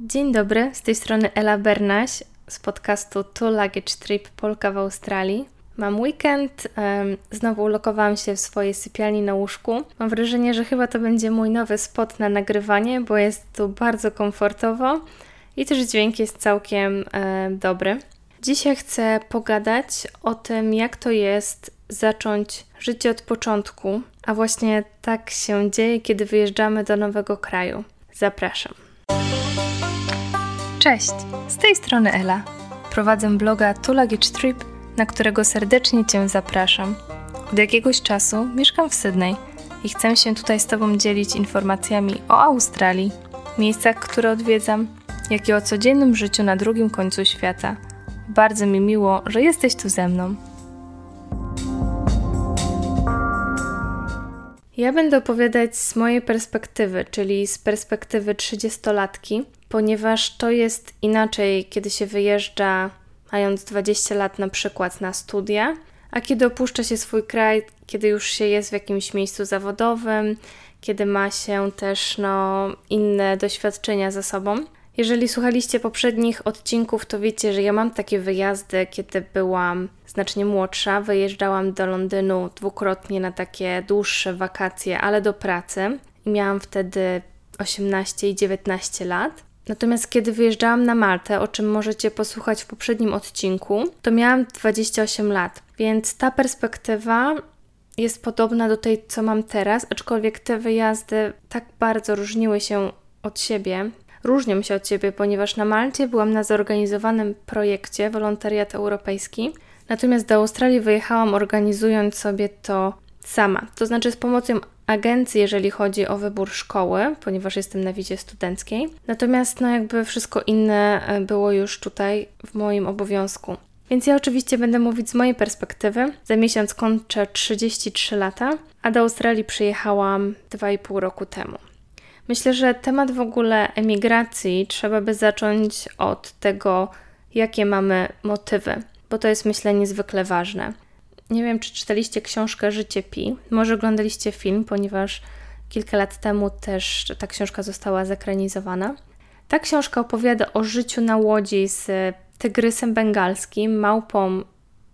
Dzień dobry, z tej strony Ela Bernaś z podcastu Two Luggage Trip Polka w Australii. Mam weekend, znowu ulokowałam się w swojej sypialni na łóżku. Mam wrażenie, że chyba to będzie mój nowy spot na nagrywanie, bo jest tu bardzo komfortowo i też dźwięk jest całkiem e, dobry. Dzisiaj chcę pogadać o tym, jak to jest zacząć życie od początku, a właśnie tak się dzieje, kiedy wyjeżdżamy do nowego kraju. Zapraszam. Cześć, z tej strony Ela. Prowadzę bloga Two Luggage Trip, na którego serdecznie Cię zapraszam. Od jakiegoś czasu mieszkam w Sydney i chcę się tutaj z Tobą dzielić informacjami o Australii, miejscach, które odwiedzam, jak i o codziennym życiu na drugim końcu świata. Bardzo mi miło, że jesteś tu ze mną. Ja będę opowiadać z mojej perspektywy, czyli z perspektywy 30-latki, ponieważ to jest inaczej, kiedy się wyjeżdża mając 20 lat na przykład na studia, a kiedy opuszcza się swój kraj, kiedy już się jest w jakimś miejscu zawodowym, kiedy ma się też no, inne doświadczenia za sobą. Jeżeli słuchaliście poprzednich odcinków, to wiecie, że ja mam takie wyjazdy, kiedy byłam znacznie młodsza. Wyjeżdżałam do Londynu dwukrotnie na takie dłuższe wakacje, ale do pracy. I miałam wtedy 18 i 19 lat. Natomiast kiedy wyjeżdżałam na Maltę, o czym możecie posłuchać w poprzednim odcinku, to miałam 28 lat, więc ta perspektywa jest podobna do tej, co mam teraz, aczkolwiek te wyjazdy tak bardzo różniły się od siebie. Różnią się od siebie, ponieważ na Malcie byłam na zorganizowanym projekcie Wolontariat Europejski, natomiast do Australii wyjechałam organizując sobie to sama, to znaczy z pomocą agencji, jeżeli chodzi o wybór szkoły, ponieważ jestem na wizie studenckiej. Natomiast no jakby wszystko inne e, było już tutaj w moim obowiązku. Więc ja oczywiście będę mówić z mojej perspektywy. Za miesiąc kończę 33 lata, a do Australii przyjechałam 2,5 roku temu. Myślę, że temat w ogóle emigracji trzeba by zacząć od tego, jakie mamy motywy, bo to jest myślę niezwykle ważne. Nie wiem, czy czytaliście książkę Życie Pi. Może oglądaliście film, ponieważ kilka lat temu też ta książka została zekranizowana. Ta książka opowiada o życiu na łodzi z tygrysem bengalskim, małpą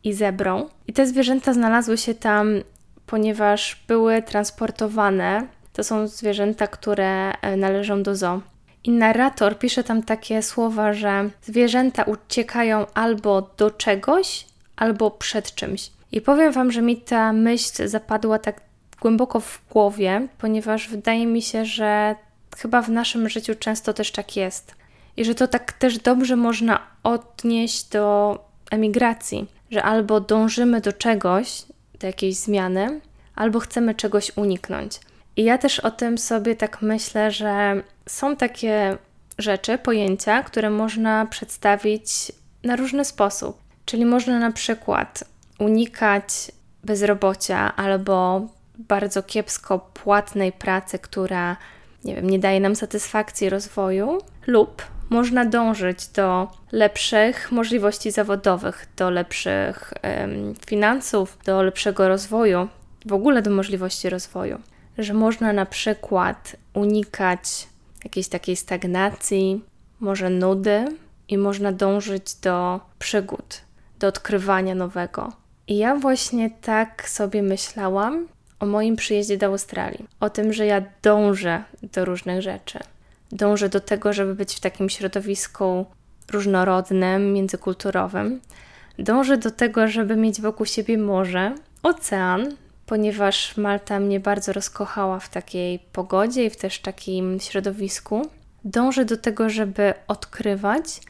i zebrą. I te zwierzęta znalazły się tam, ponieważ były transportowane. To są zwierzęta, które e, należą do zoo. I narrator pisze tam takie słowa, że zwierzęta uciekają albo do czegoś, albo przed czymś. I powiem Wam, że mi ta myśl zapadła tak głęboko w głowie, ponieważ wydaje mi się, że chyba w naszym życiu często też tak jest. I że to tak też dobrze można odnieść do emigracji, że albo dążymy do czegoś, do jakiejś zmiany, albo chcemy czegoś uniknąć. I ja też o tym sobie tak myślę, że są takie rzeczy, pojęcia, które można przedstawić na różny sposób. Czyli można na przykład unikać bezrobocia albo bardzo kiepsko płatnej pracy, która nie wiem, nie daje nam satysfakcji rozwoju, lub można dążyć do lepszych możliwości zawodowych, do lepszych um, finansów, do lepszego rozwoju, w ogóle do możliwości rozwoju. Że można na przykład unikać jakiejś takiej stagnacji, może nudy i można dążyć do przygód, do odkrywania nowego. I ja właśnie tak sobie myślałam o moim przyjeździe do Australii. O tym, że ja dążę do różnych rzeczy. Dążę do tego, żeby być w takim środowisku różnorodnym, międzykulturowym. Dążę do tego, żeby mieć wokół siebie morze, ocean, ponieważ Malta mnie bardzo rozkochała w takiej pogodzie i w też takim środowisku. Dążę do tego, żeby odkrywać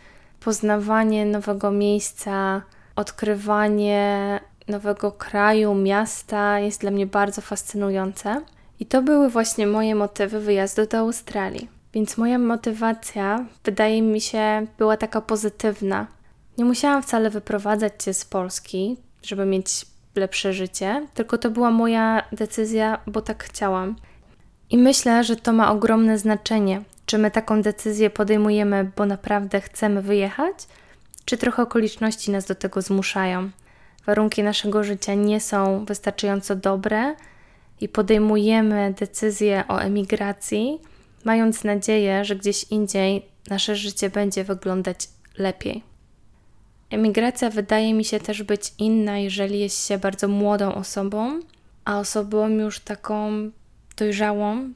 poznawanie nowego miejsca, odkrywanie nowego kraju, miasta jest dla mnie bardzo fascynujące. I to były właśnie moje motywy wyjazdu do Australii. Więc moja motywacja, wydaje mi się, była taka pozytywna. Nie musiałam wcale wyprowadzać się z Polski, żeby mieć lepsze życie, tylko to była moja decyzja, bo tak chciałam. I myślę, że to ma ogromne znaczenie, czy my taką decyzję podejmujemy, bo naprawdę chcemy wyjechać, czy trochę okoliczności nas do tego zmuszają. Warunki naszego życia nie są wystarczająco dobre i podejmujemy decyzję o emigracji, mając nadzieję, że gdzieś indziej nasze życie będzie wyglądać lepiej. Emigracja wydaje mi się też być inna, jeżeli jest się bardzo młodą osobą, a osobą już taką dojrzałą,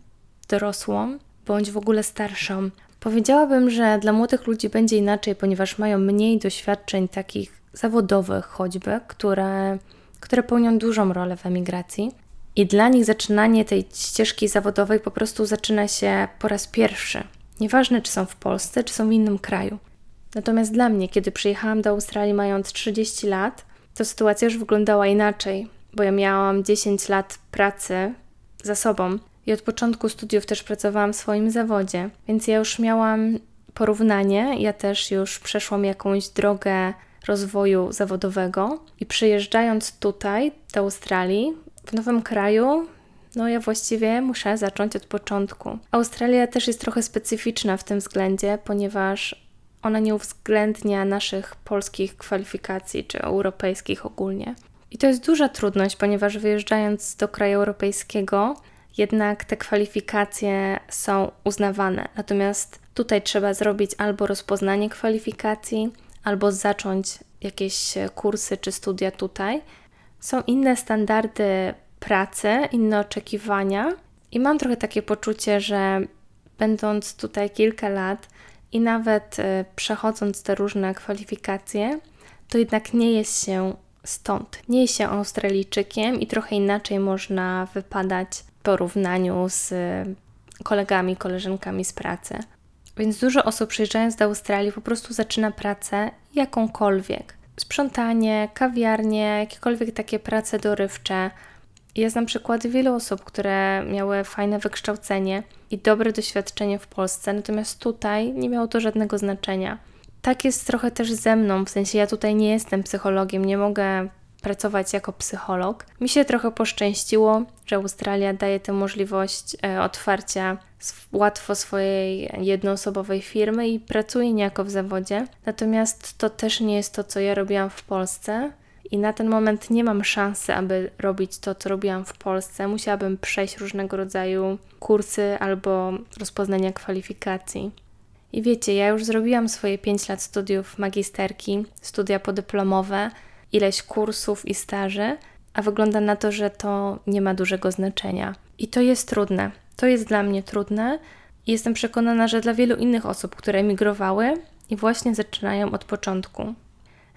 dorosłą, bądź w ogóle starszą. Powiedziałabym, że dla młodych ludzi będzie inaczej, ponieważ mają mniej doświadczeń takich zawodowych, choćby, które, które pełnią dużą rolę w emigracji. I dla nich zaczynanie tej ścieżki zawodowej po prostu zaczyna się po raz pierwszy. Nieważne, czy są w Polsce, czy są w innym kraju. Natomiast dla mnie, kiedy przyjechałam do Australii mając 30 lat, to sytuacja już wyglądała inaczej, bo ja miałam 10 lat pracy za sobą i od początku studiów też pracowałam w swoim zawodzie, więc ja już miałam porównanie, ja też już przeszłam jakąś drogę rozwoju zawodowego i przyjeżdżając tutaj do Australii, w nowym kraju, no ja właściwie muszę zacząć od początku. Australia też jest trochę specyficzna w tym względzie, ponieważ ona nie uwzględnia naszych polskich kwalifikacji czy europejskich ogólnie. I to jest duża trudność, ponieważ wyjeżdżając do kraju europejskiego, jednak te kwalifikacje są uznawane. Natomiast tutaj trzeba zrobić albo rozpoznanie kwalifikacji, albo zacząć jakieś kursy czy studia tutaj. Są inne standardy pracy, inne oczekiwania, i mam trochę takie poczucie, że będąc tutaj kilka lat i nawet y, przechodząc te różne kwalifikacje, to jednak nie jest się stąd. Nie jest się Australijczykiem i trochę inaczej można wypadać w porównaniu z kolegami, koleżankami z pracy. Więc dużo osób przyjeżdżając do Australii po prostu zaczyna pracę jakąkolwiek. Sprzątanie, kawiarnie, jakiekolwiek takie prace dorywcze. Ja znam przykłady wielu osób, które miały fajne wykształcenie i dobre doświadczenie w Polsce, natomiast tutaj nie miało to żadnego znaczenia. Tak jest trochę też ze mną, w sensie ja tutaj nie jestem psychologiem, nie mogę pracować jako psycholog. Mi się trochę poszczęściło, że Australia daje tę możliwość e, otwarcia łatwo swojej jednoosobowej firmy i pracuję niejako w zawodzie. Natomiast to też nie jest to, co ja robiłam w Polsce. I na ten moment nie mam szansy, aby robić to, co robiłam w Polsce. Musiałabym przejść różnego rodzaju kursy albo rozpoznania kwalifikacji. I wiecie, ja już zrobiłam swoje 5 lat studiów magisterki, studia podyplomowe, ileś kursów i staży, a wygląda na to, że to nie ma dużego znaczenia. I to jest trudne. To jest dla mnie trudne i jestem przekonana, że dla wielu innych osób, które emigrowały i właśnie zaczynają od początku.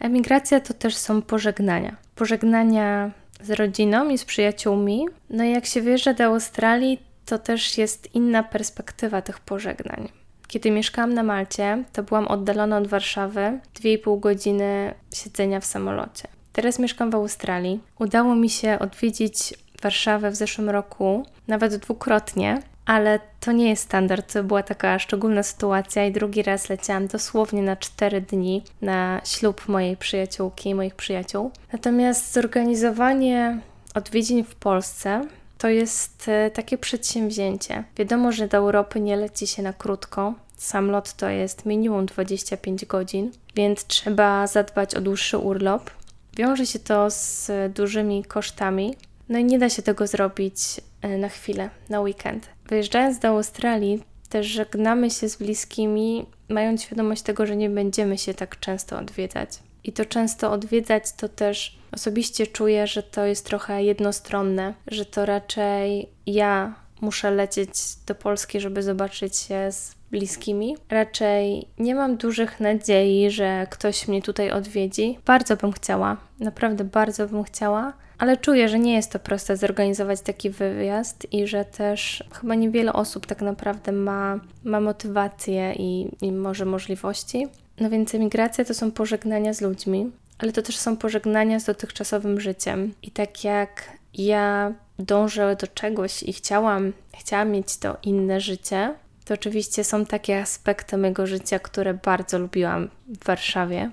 Emigracja to też są pożegnania. Pożegnania z rodziną i z przyjaciółmi. No i jak się wyjeżdża do Australii, to też jest inna perspektywa tych pożegnań. Kiedy mieszkałam na Malcie, to byłam oddalona od Warszawy 2,5 godziny siedzenia w samolocie. Teraz mieszkam w Australii. Udało mi się odwiedzić Warszawę w zeszłym roku, nawet dwukrotnie, ale to nie jest standard. To była taka szczególna sytuacja i drugi raz leciałam dosłownie na 4 dni na ślub mojej przyjaciółki, moich przyjaciół. Natomiast zorganizowanie odwiedzin w Polsce to jest e, takie przedsięwzięcie. Wiadomo, że do Europy nie leci się na krótko. Sam lot to jest minimum 25 godzin, więc trzeba zadbać o dłuższy urlop. Wiąże się to z dużymi kosztami, no i nie da się tego zrobić na chwilę, na weekend. Wyjeżdżając do Australii, też żegnamy się z bliskimi, mając świadomość tego, że nie będziemy się tak często odwiedzać. I to często odwiedzać to też osobiście czuję, że to jest trochę jednostronne, że to raczej ja muszę lecieć do Polski, żeby zobaczyć się z bliskimi. Raczej nie mam dużych nadziei, że ktoś mnie tutaj odwiedzi. Bardzo bym chciała, naprawdę bardzo bym chciała, ale czuję, że nie jest to proste zorganizować taki wyjazd i że też chyba niewiele osób tak naprawdę ma, ma motywację i, i może możliwości. No więc emigracja to są pożegnania z ludźmi, ale to też są pożegnania z dotychczasowym życiem. I tak jak ja dążę do czegoś i chciałam, chciałam mieć to inne życie, to oczywiście są takie aspekty mojego życia, które bardzo lubiłam w Warszawie.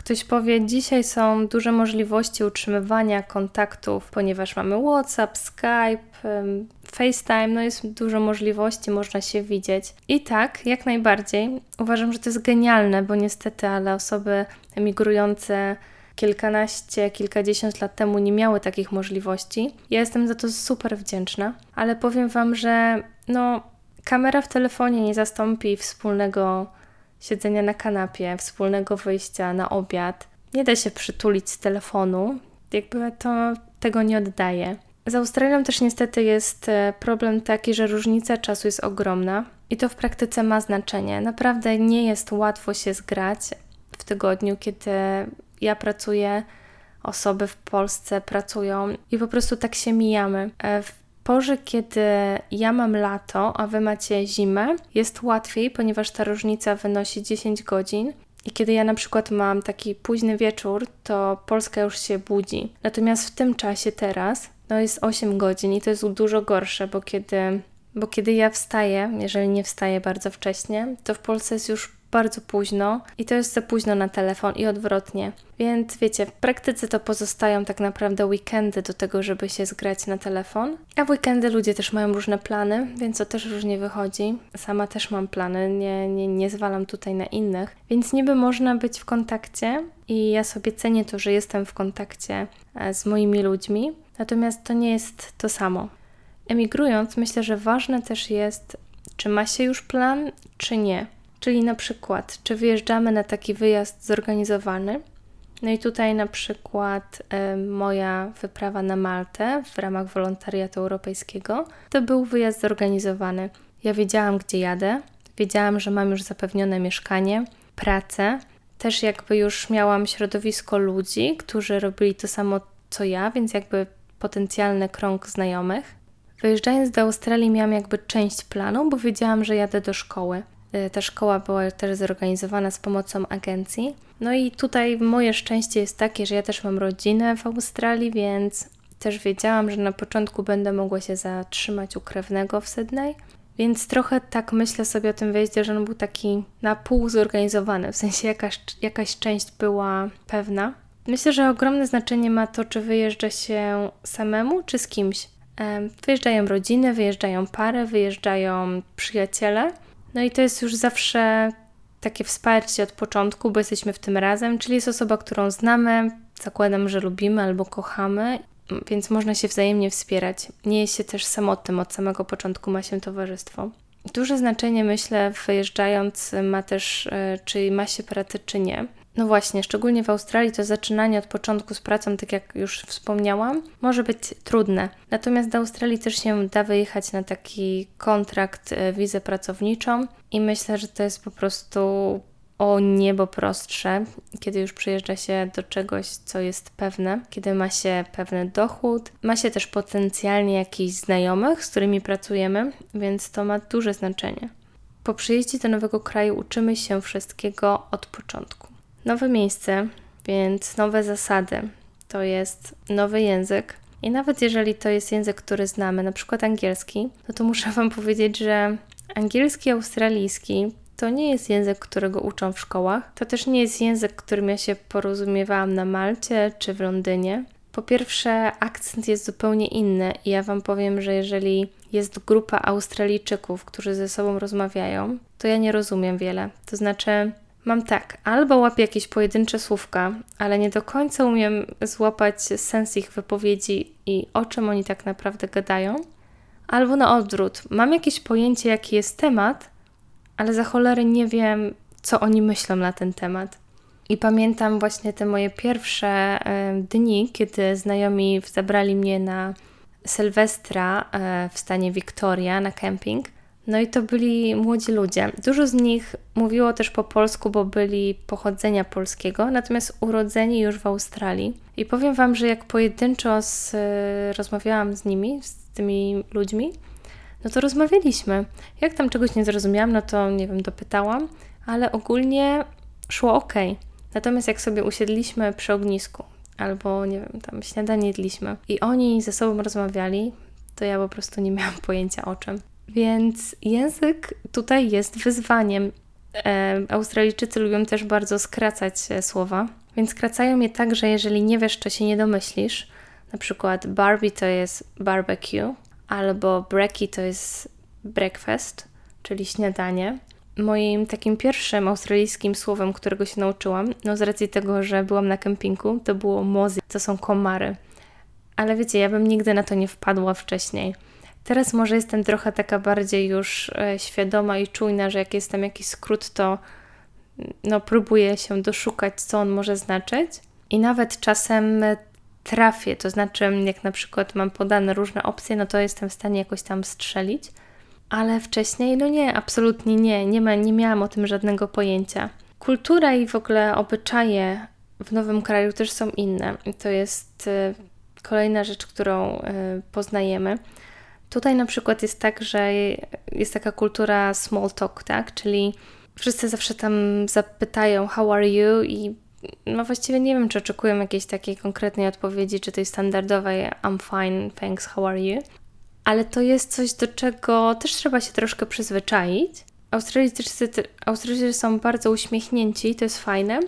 Ktoś powie, dzisiaj są duże możliwości utrzymywania kontaktów, ponieważ mamy WhatsApp, Skype, FaceTime, no jest dużo możliwości, można się widzieć. I tak, jak najbardziej. Uważam, że to jest genialne, bo niestety, ale osoby emigrujące kilkanaście, kilkadziesiąt lat temu nie miały takich możliwości. Ja jestem za to super wdzięczna, ale powiem Wam, że no kamera w telefonie nie zastąpi wspólnego siedzenia na kanapie, wspólnego wyjścia na obiad. Nie da się przytulić z telefonu, jakby to tego nie oddaje. Z Australią też niestety jest e, problem taki, że różnica czasu jest ogromna i to w praktyce ma znaczenie. Naprawdę nie jest łatwo się zgrać w tygodniu, kiedy ja pracuję, osoby w Polsce pracują i po prostu tak się mijamy. Porze, kiedy ja mam lato, a wy macie zimę, jest łatwiej, ponieważ ta różnica wynosi 10 godzin. I kiedy ja na przykład mam taki późny wieczór, to Polska już się budzi. Natomiast w tym czasie teraz no jest 8 godzin i to jest dużo gorsze, bo kiedy, bo kiedy ja wstaję, jeżeli nie wstaję bardzo wcześnie, to w Polsce jest już bardzo późno i to jest za późno na telefon i odwrotnie. Więc wiecie, w praktyce to pozostają tak naprawdę weekendy do tego, żeby się zgrać na telefon. A w weekendy ludzie też mają różne plany, więc to też różnie wychodzi. Sama też mam plany, nie, nie, nie zwalam tutaj na innych. Więc niby można być w kontakcie i ja sobie cenię to, że jestem w kontakcie e, z moimi ludźmi, natomiast to nie jest to samo. Emigrując, myślę, że ważne też jest, czy ma się już plan, czy nie. Czyli na przykład, czy wyjeżdżamy na taki wyjazd zorganizowany. No i tutaj na przykład y, moja wyprawa na Maltę w ramach wolontariatu europejskiego to był wyjazd zorganizowany. Ja wiedziałam, gdzie jadę, wiedziałam, że mam już zapewnione mieszkanie, pracę. Też jakby już miałam środowisko ludzi, którzy robili to samo co ja, więc jakby potencjalny krąg znajomych. Wyjeżdżając do Australii miałam jakby część planu, bo wiedziałam, że jadę do szkoły. Ta szkoła była też zorganizowana z pomocą agencji. No i tutaj moje szczęście jest takie, że ja też mam rodzinę w Australii, więc też wiedziałam, że na początku będę mogła się zatrzymać u krewnego w Sydney. Więc trochę tak myślę sobie o tym wyjeździe, że on był taki na pół zorganizowany, w sensie jakaś, jakaś część była pewna. Myślę, że ogromne znaczenie ma to, czy wyjeżdża się samemu, czy z kimś. Wyjeżdżają rodziny, wyjeżdżają pary, wyjeżdżają przyjaciele. No i to jest już zawsze takie wsparcie od początku, bo jesteśmy w tym razem, czyli jest osoba, którą znamy, zakładam, że lubimy albo kochamy, więc można się wzajemnie wspierać. Nie jest się też samotnym, od samego początku ma się towarzystwo. Duże znaczenie, myślę, wyjeżdżając ma też, e, czy ma się pracę, czy nie. No właśnie, szczególnie w Australii to zaczynanie od początku z pracą, tak jak już wspomniałam, może być trudne. Natomiast do Australii też się da wyjechać na taki kontrakt, e, wizę pracowniczą i myślę, że to jest po prostu o niebo prostsze, kiedy już przyjeżdża się do czegoś, co jest pewne, kiedy ma się pewny dochód, ma się też potencjalnie jakichś znajomych, z którymi pracujemy, więc to ma duże znaczenie. Po przyjeździe do nowego kraju uczymy się wszystkiego od początku nowe miejsce, więc nowe zasady. To jest nowy język. I nawet jeżeli to jest język, który znamy, na przykład angielski, no to muszę Wam powiedzieć, że angielski australijski to nie jest język, którego uczą w szkołach. To też nie jest język, którym ja się porozumiewałam na Malcie czy w Londynie. Po pierwsze, akcent jest zupełnie inny i ja Wam powiem, że jeżeli jest grupa Australijczyków, którzy ze sobą rozmawiają, to ja nie rozumiem wiele. To znaczy, Mam tak, albo łapię jakieś pojedyncze słówka, ale nie do końca umiem złapać sens ich wypowiedzi i o czym oni tak naprawdę gadają, albo na odwrót, mam jakieś pojęcie, jaki jest temat, ale za cholery nie wiem, co oni myślą na ten temat. I pamiętam właśnie te moje pierwsze y, dni, kiedy znajomi zabrali mnie na Sylwestra y, w stanie Victoria na camping – no i to byli młodzi ludzie. Dużo z nich mówiło też po polsku, bo byli pochodzenia polskiego, natomiast urodzeni już w Australii. I powiem Wam, że jak pojedynczo z, rozmawiałam z nimi, z tymi ludźmi, no to rozmawialiśmy. Jak tam czegoś nie zrozumiałam, no to nie wiem, dopytałam, ale ogólnie szło ok. Natomiast jak sobie usiedliśmy przy ognisku, albo nie wiem, tam śniadanie jedliśmy i oni ze sobą rozmawiali, to ja po prostu nie miałam pojęcia o czym. Więc język tutaj jest wyzwaniem. E, Australijczycy lubią też bardzo skracać e, słowa, więc skracają je tak, że jeżeli nie wiesz, to się nie domyślisz. Na przykład Barbie to jest barbecue, albo brekkie to jest breakfast, czyli śniadanie. Moim takim pierwszym australijskim słowem, którego się nauczyłam, no z racji tego, że byłam na kempingu, to było mozy, to są komary. Ale wiecie, ja bym nigdy na to nie wpadła wcześniej. Teraz może jestem trochę taka bardziej już e, świadoma i czujna, że jak jest tam jakiś skrót, to no, próbuję się doszukać, co on może znaczyć. I nawet czasem trafię, to znaczy, jak na przykład mam podane różne opcje, no to jestem w stanie jakoś tam strzelić. Ale wcześniej, no nie, absolutnie nie, nie, ma, nie miałam o tym żadnego pojęcia. Kultura i w ogóle obyczaje w nowym kraju też są inne. I to jest y, kolejna rzecz, którą y, poznajemy. Tutaj na przykład jest tak, że jest taka kultura small talk, tak? Czyli wszyscy zawsze tam zapytają how are you i no właściwie nie wiem, czy oczekują jakiejś takiej konkretnej odpowiedzi, czy tej standardowej I'm fine, thanks, how are you? Ale to jest coś, do czego też trzeba się troszkę przyzwyczaić. Australijczycy, Australijczycy są bardzo uśmiechnięci, to jest fajne.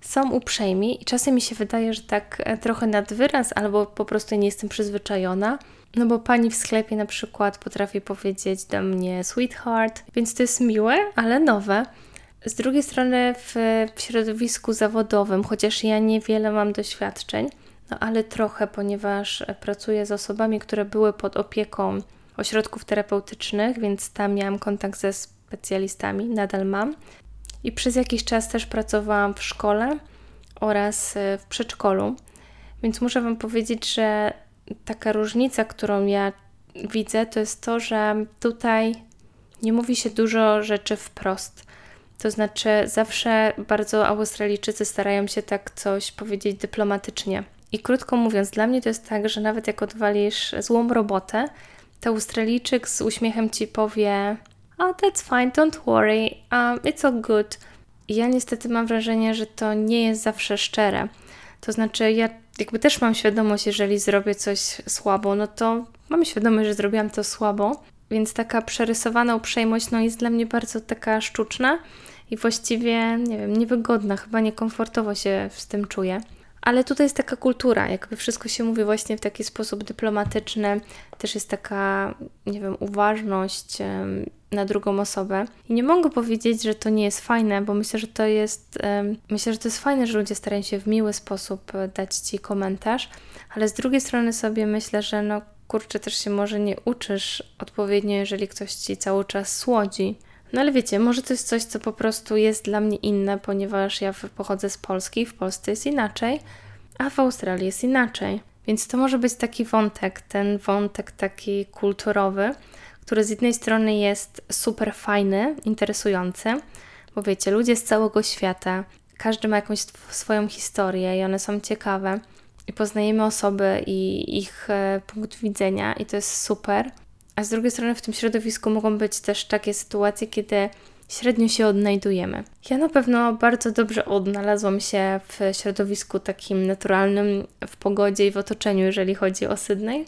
Są uprzejmi i czasem mi się wydaje, że tak e, trochę nad wyraz, albo po prostu nie jestem przyzwyczajona. No bo pani w sklepie na przykład potrafi powiedzieć do mnie sweetheart, więc to jest miłe, ale nowe. Z drugiej strony w, w środowisku zawodowym, chociaż ja niewiele mam doświadczeń, no ale trochę, ponieważ pracuję z osobami, które były pod opieką ośrodków terapeutycznych, więc tam miałam kontakt ze specjalistami, nadal mam. I przez jakiś czas też pracowałam w szkole oraz e, w przedszkolu. Więc muszę Wam powiedzieć, że taka różnica, którą ja widzę, to jest to, że tutaj nie mówi się dużo rzeczy wprost. To znaczy, zawsze bardzo Australijczycy starają się tak coś powiedzieć dyplomatycznie. I krótko mówiąc, dla mnie to jest tak, że nawet jak odwalisz złą robotę, to Australijczyk z uśmiechem ci powie: Oh, that's fine, don't worry, um, it's all good. I ja niestety mam wrażenie, że to nie jest zawsze szczere. To znaczy, ja jakby też mam świadomość, jeżeli zrobię coś słabo, no to mam świadomość, że zrobiłam to słabo, więc taka przerysowana uprzejmość no, jest dla mnie bardzo taka sztuczna i właściwie, nie wiem, niewygodna, chyba niekomfortowo się z tym czuję. Ale tutaj jest taka kultura, jakby wszystko się mówi właśnie w taki sposób dyplomatyczny, też jest taka, nie wiem, uważność na drugą osobę. I nie mogę powiedzieć, że to nie jest fajne, bo myślę, że to jest, myślę, że to jest fajne, że ludzie starają się w miły sposób e, dać Ci komentarz, ale z drugiej strony sobie myślę, że no kurczę, też się może nie uczysz odpowiednio, jeżeli ktoś Ci cały czas słodzi. No ale wiecie, może to jest coś, co po prostu jest dla mnie inne, ponieważ ja pochodzę z Polski, w Polsce jest inaczej, a w Australii jest inaczej. Więc to może być taki wątek, ten wątek taki kulturowy, który z jednej strony jest super fajny, interesujący, bo wiecie, ludzie z całego świata, każdy ma jakąś swoją historię i one są ciekawe. I poznajemy osoby i ich e, punkt widzenia, i to jest super. A z drugiej strony w tym środowisku mogą być też takie sytuacje, kiedy średnio się odnajdujemy. Ja na pewno bardzo dobrze odnalazłam się w środowisku takim naturalnym, w pogodzie i w otoczeniu, jeżeli chodzi o Sydney.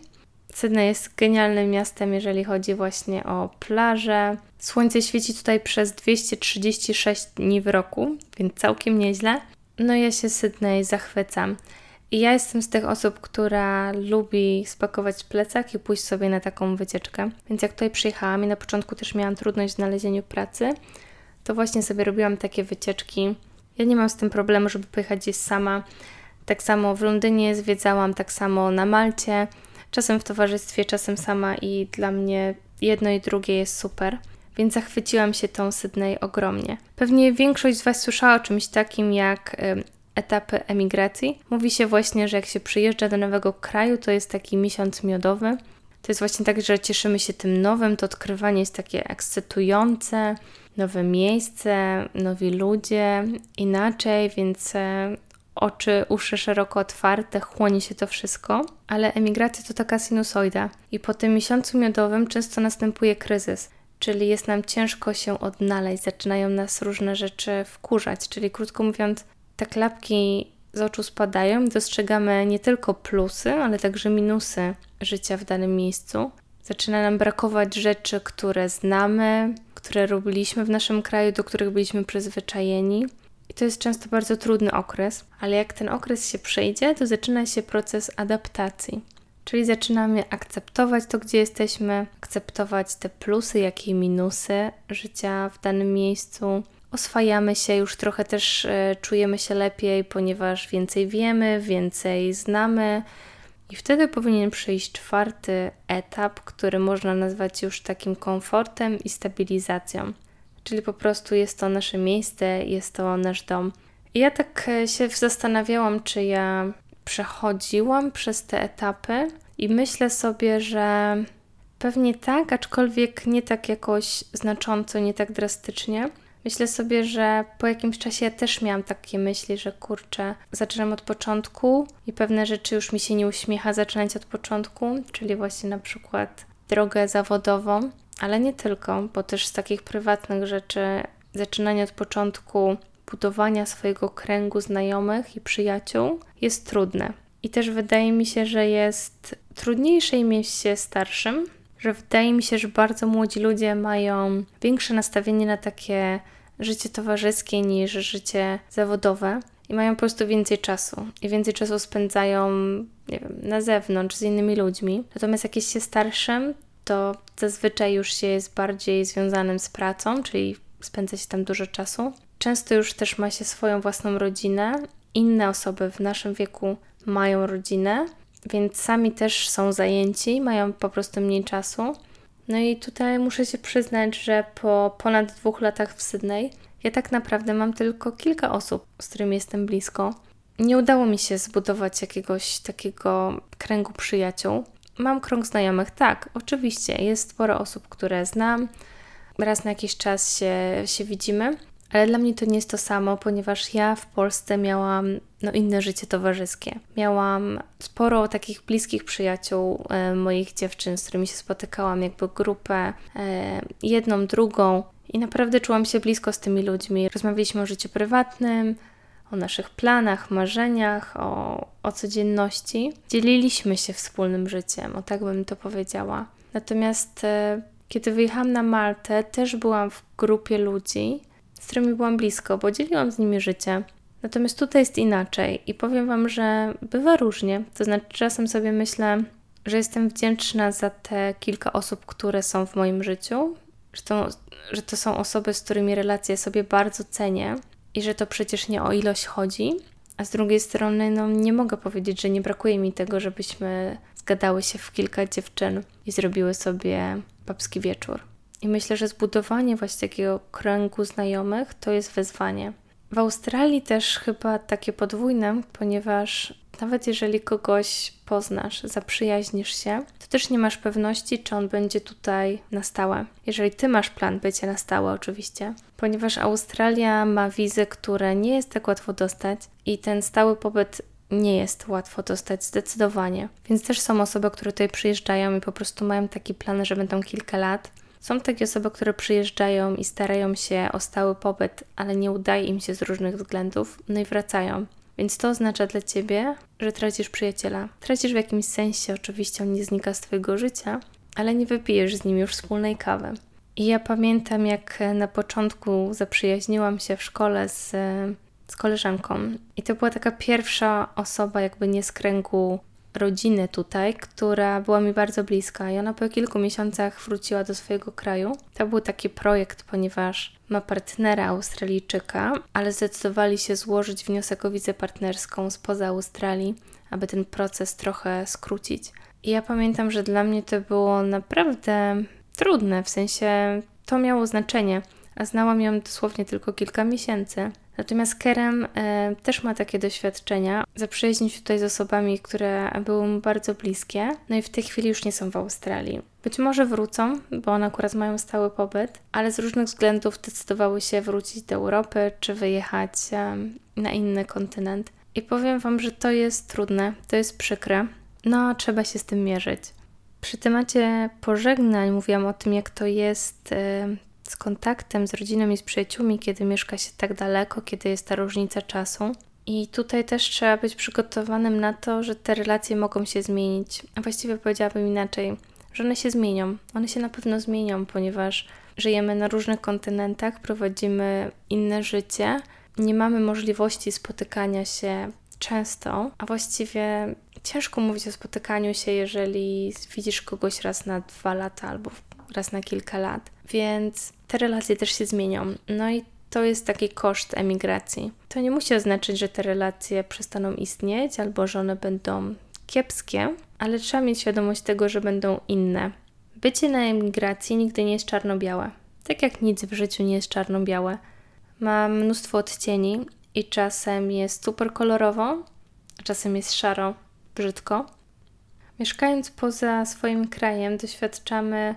Sydney jest genialnym miastem, jeżeli chodzi właśnie o plaże. Słońce świeci tutaj przez 236 dni w roku, więc całkiem nieźle. No ja się Sydney zachwycam. I ja jestem z tych osób, która lubi spakować plecak i pójść sobie na taką wycieczkę. Więc jak tutaj przyjechałam i na początku też miałam trudność w znalezieniu pracy, to właśnie sobie robiłam takie wycieczki. Ja nie mam z tym problemu, żeby pojechać gdzieś sama. Tak samo w Londynie zwiedzałam, tak samo na Malcie, czasem w towarzystwie, czasem sama i dla mnie jedno i drugie jest super. Więc zachwyciłam się tą Sydney ogromnie. Pewnie większość z Was słyszała o czymś takim jak etapy emigracji. Mówi się właśnie, że jak się przyjeżdża do nowego kraju, to jest taki miesiąc miodowy. To jest właśnie tak, że cieszymy się tym nowym, to odkrywanie jest takie ekscytujące, nowe miejsce, nowi ludzie, inaczej, więc e, oczy, uszy szeroko otwarte, chłonie się to wszystko, ale emigracja to taka sinusoida i po tym miesiącu miodowym często następuje kryzys, czyli jest nam ciężko się odnaleźć, zaczynają nas różne rzeczy wkurzać, czyli krótko mówiąc, te klapki z oczu spadają dostrzegamy nie tylko plusy, ale także minusy życia w danym miejscu. Zaczyna nam brakować rzeczy, które znamy, które robiliśmy w naszym kraju, do których byliśmy przyzwyczajeni. I to jest często bardzo trudny okres, ale jak ten okres się przejdzie, to zaczyna się proces adaptacji. Czyli zaczynamy akceptować to, gdzie jesteśmy, akceptować te plusy, jak i minusy życia w danym miejscu, oswajamy się, już trochę też e, czujemy się lepiej, ponieważ więcej wiemy, więcej znamy I wtedy powinien przyjść czwarty etap, który można nazwać już takim komfortem i stabilizacją. Czyli po prostu jest to nasze miejsce, jest to nasz dom. I ja tak e, się zastanawiałam, czy ja przechodziłam przez te etapy i myślę sobie, że pewnie tak, aczkolwiek nie tak jakoś znacząco, nie tak drastycznie. Myślę sobie, że po jakimś czasie ja też miałam takie myśli, że kurczę, zaczynam od początku i pewne rzeczy już mi się nie uśmiecha zaczynać od początku, czyli właśnie na przykład drogę zawodową, ale nie tylko, bo też z takich prywatnych rzeczy zaczynanie od początku budowania swojego kręgu znajomych i przyjaciół jest trudne. I też wydaje mi się, że jest trudniejsze mieć się starszym, że wydaje mi się, że bardzo młodzi ludzie mają większe nastawienie na takie życie towarzyskie niż życie zawodowe i mają po prostu więcej czasu i więcej czasu spędzają, nie wiem, na zewnątrz z innymi ludźmi. Natomiast jak jest się starszym, to zazwyczaj już się jest bardziej związanym z pracą, czyli spędza się tam dużo czasu. Często już też ma się swoją własną rodzinę. Inne osoby w naszym wieku mają rodzinę, więc sami też są zajęci, mają po prostu mniej czasu. No i tutaj muszę się przyznać, że po ponad dwóch latach w Sydney ja tak naprawdę mam tylko kilka osób, z którymi jestem blisko. Nie udało mi się zbudować jakiegoś takiego kręgu przyjaciół. Mam krąg znajomych, tak, oczywiście. Jest sporo osób, które znam. Raz na jakiś czas się, się widzimy, ale dla mnie to nie jest to samo, ponieważ ja w Polsce miałam no, inne życie towarzyskie. Miałam sporo takich bliskich przyjaciół e, moich dziewczyn, z którymi się spotykałam, jakby grupę, e, jedną, drugą. I naprawdę czułam się blisko z tymi ludźmi. Rozmawialiśmy o życiu prywatnym, o naszych planach, marzeniach, o, o codzienności. Dzieliliśmy się wspólnym życiem, o tak bym to powiedziała. Natomiast e, kiedy wyjechałam na Maltę, też byłam w grupie ludzi, z którymi byłam blisko, bo dzieliłam z nimi życie. Natomiast tutaj jest inaczej i powiem Wam, że bywa różnie. To znaczy, czasem sobie myślę, że jestem wdzięczna za te kilka osób, które są w moim życiu, że to, że to są osoby, z którymi relacje sobie bardzo cenię i że to przecież nie o ilość chodzi. A z drugiej strony, no nie mogę powiedzieć, że nie brakuje mi tego, żebyśmy zgadały się w kilka dziewczyn i zrobiły sobie babski wieczór. I myślę, że zbudowanie właśnie takiego kręgu znajomych to jest wyzwanie. W Australii też chyba takie podwójne, ponieważ nawet jeżeli kogoś poznasz, zaprzyjaźnisz się, to też nie masz pewności, czy on będzie tutaj na stałe. Jeżeli ty masz plan bycia na stałe, oczywiście, ponieważ Australia ma wizy, które nie jest tak łatwo dostać i ten stały pobyt nie jest łatwo dostać zdecydowanie. Więc też są osoby, które tutaj przyjeżdżają i po prostu mają taki plan, że będą kilka lat są takie osoby, które przyjeżdżają i starają się o stały pobyt, ale nie udaje im się z różnych względów, no i wracają. Więc to oznacza dla ciebie, że tracisz przyjaciela. Tracisz w jakimś sensie, oczywiście on nie znika z twojego życia, ale nie wypijesz z nim już wspólnej kawy. I ja pamiętam, jak na początku zaprzyjaźniłam się w szkole z, z koleżanką, i to była taka pierwsza osoba, jakby nie z kręgu rodziny tutaj, która była mi bardzo bliska i ona po kilku miesiącach wróciła do swojego kraju. To był taki projekt, ponieważ ma partnera Australijczyka, ale zdecydowali się złożyć wniosek o wizę partnerską spoza Australii, aby ten proces trochę skrócić. I ja pamiętam, że dla mnie to było naprawdę trudne, w sensie to miało znaczenie, a znałam ją dosłownie tylko kilka miesięcy. Natomiast Kerem e, też ma takie doświadczenia. Zaprzyjaźnił się tutaj z osobami, które były mu bardzo bliskie, no i w tej chwili już nie są w Australii. Być może wrócą, bo one akurat mają stały pobyt, ale z różnych względów decydowały się wrócić do Europy czy wyjechać e, na inny kontynent. I powiem Wam, że to jest trudne, to jest przykre, no trzeba się z tym mierzyć. Przy temacie pożegnań mówiłam o tym, jak to jest e, z kontaktem z rodziną i z przyjaciółmi, kiedy mieszka się tak daleko, kiedy jest ta różnica czasu. I tutaj też trzeba być przygotowanym na to, że te relacje mogą się zmienić. A właściwie powiedziałabym inaczej, że one się zmienią. One się na pewno zmienią, ponieważ żyjemy na różnych kontynentach, prowadzimy inne życie, nie mamy możliwości spotykania się często, a właściwie ciężko mówić o spotykaniu się, jeżeli widzisz kogoś raz na dwa lata albo raz na kilka lat. Więc te relacje też się zmienią. No i to jest taki koszt emigracji. To nie musi oznaczać, że te relacje przestaną istnieć albo że one będą kiepskie, ale trzeba mieć świadomość tego, że będą inne. Bycie na emigracji nigdy nie jest czarno-białe. Tak jak nic w życiu nie jest czarno-białe. Ma mnóstwo odcieni i czasem jest super kolorowo, a czasem jest szaro, brzydko. Mieszkając poza swoim krajem, doświadczamy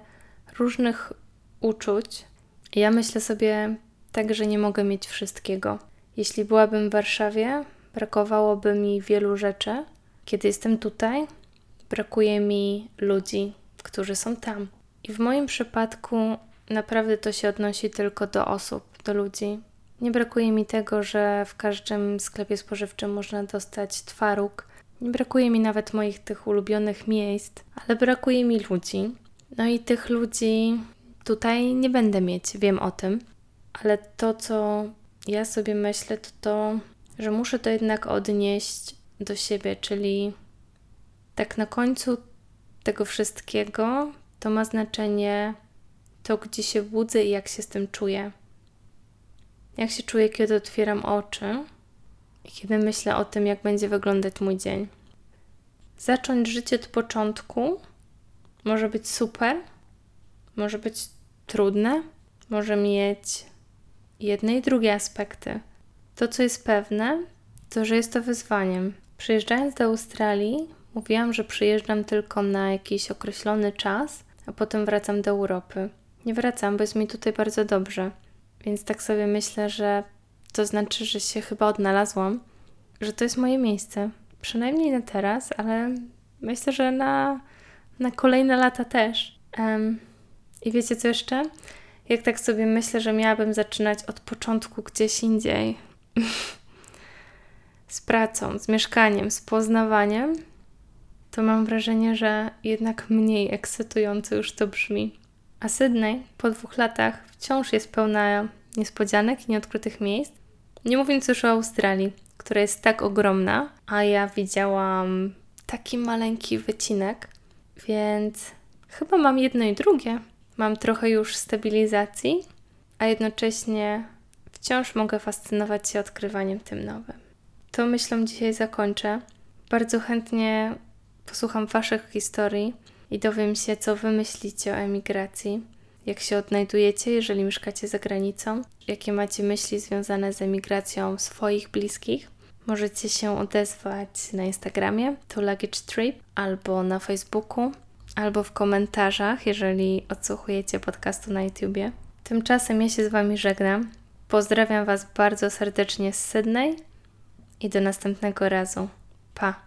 różnych uczuć. Ja myślę sobie tak, że nie mogę mieć wszystkiego. Jeśli byłabym w Warszawie, brakowałoby mi wielu rzeczy. Kiedy jestem tutaj, brakuje mi ludzi, którzy są tam. I w moim przypadku naprawdę to się odnosi tylko do osób, do ludzi. Nie brakuje mi tego, że w każdym sklepie spożywczym można dostać twaróg. Nie brakuje mi nawet moich tych ulubionych miejsc, ale brakuje mi ludzi. No i tych ludzi tutaj nie będę mieć, wiem o tym. Ale to, co ja sobie myślę, to to, że muszę to jednak odnieść do siebie, czyli tak na końcu tego wszystkiego to ma znaczenie to, gdzie się budzę i jak się z tym czuję. Jak się czuję, kiedy otwieram oczy i kiedy myślę o tym, jak będzie wyglądać mój dzień. Zacząć życie od początku może być super, może być trudne, może mieć jedne i drugie aspekty. To, co jest pewne, to, że jest to wyzwaniem. Przyjeżdżając do Australii, mówiłam, że przyjeżdżam tylko na jakiś określony czas, a potem wracam do Europy. Nie wracam, bo jest mi tutaj bardzo dobrze. Więc tak sobie myślę, że to znaczy, że się chyba odnalazłam, że to jest moje miejsce. Przynajmniej na teraz, ale myślę, że na, na kolejne lata też. Um, I wiecie co jeszcze? Jak tak sobie myślę, że miałabym zaczynać od początku gdzieś indziej, z pracą, z mieszkaniem, z poznawaniem, to mam wrażenie, że jednak mniej ekscytująco już to brzmi. A Sydney po dwóch latach wciąż jest pełna niespodzianek i nieodkrytych miejsc. Nie mówiąc już o Australii, która jest tak ogromna, a ja widziałam taki maleńki wycinek, więc chyba mam jedno i drugie. Mam trochę już stabilizacji, a jednocześnie wciąż mogę fascynować się odkrywaniem tym nowym. To myślą dzisiaj zakończę. Bardzo chętnie posłucham Waszych historii i dowiem się, co Wy myślicie o emigracji, jak się odnajdujecie, jeżeli mieszkacie za granicą, jakie macie myśli związane z emigracją swoich bliskich. Możecie się odezwać na Instagramie, to Luggage Trip, albo na Facebooku, albo w komentarzach, jeżeli odsłuchujecie podcastu na YouTubie. Tymczasem ja się z Wami żegnam. Pozdrawiam Was bardzo serdecznie z Sydney i do następnego razu. Pa!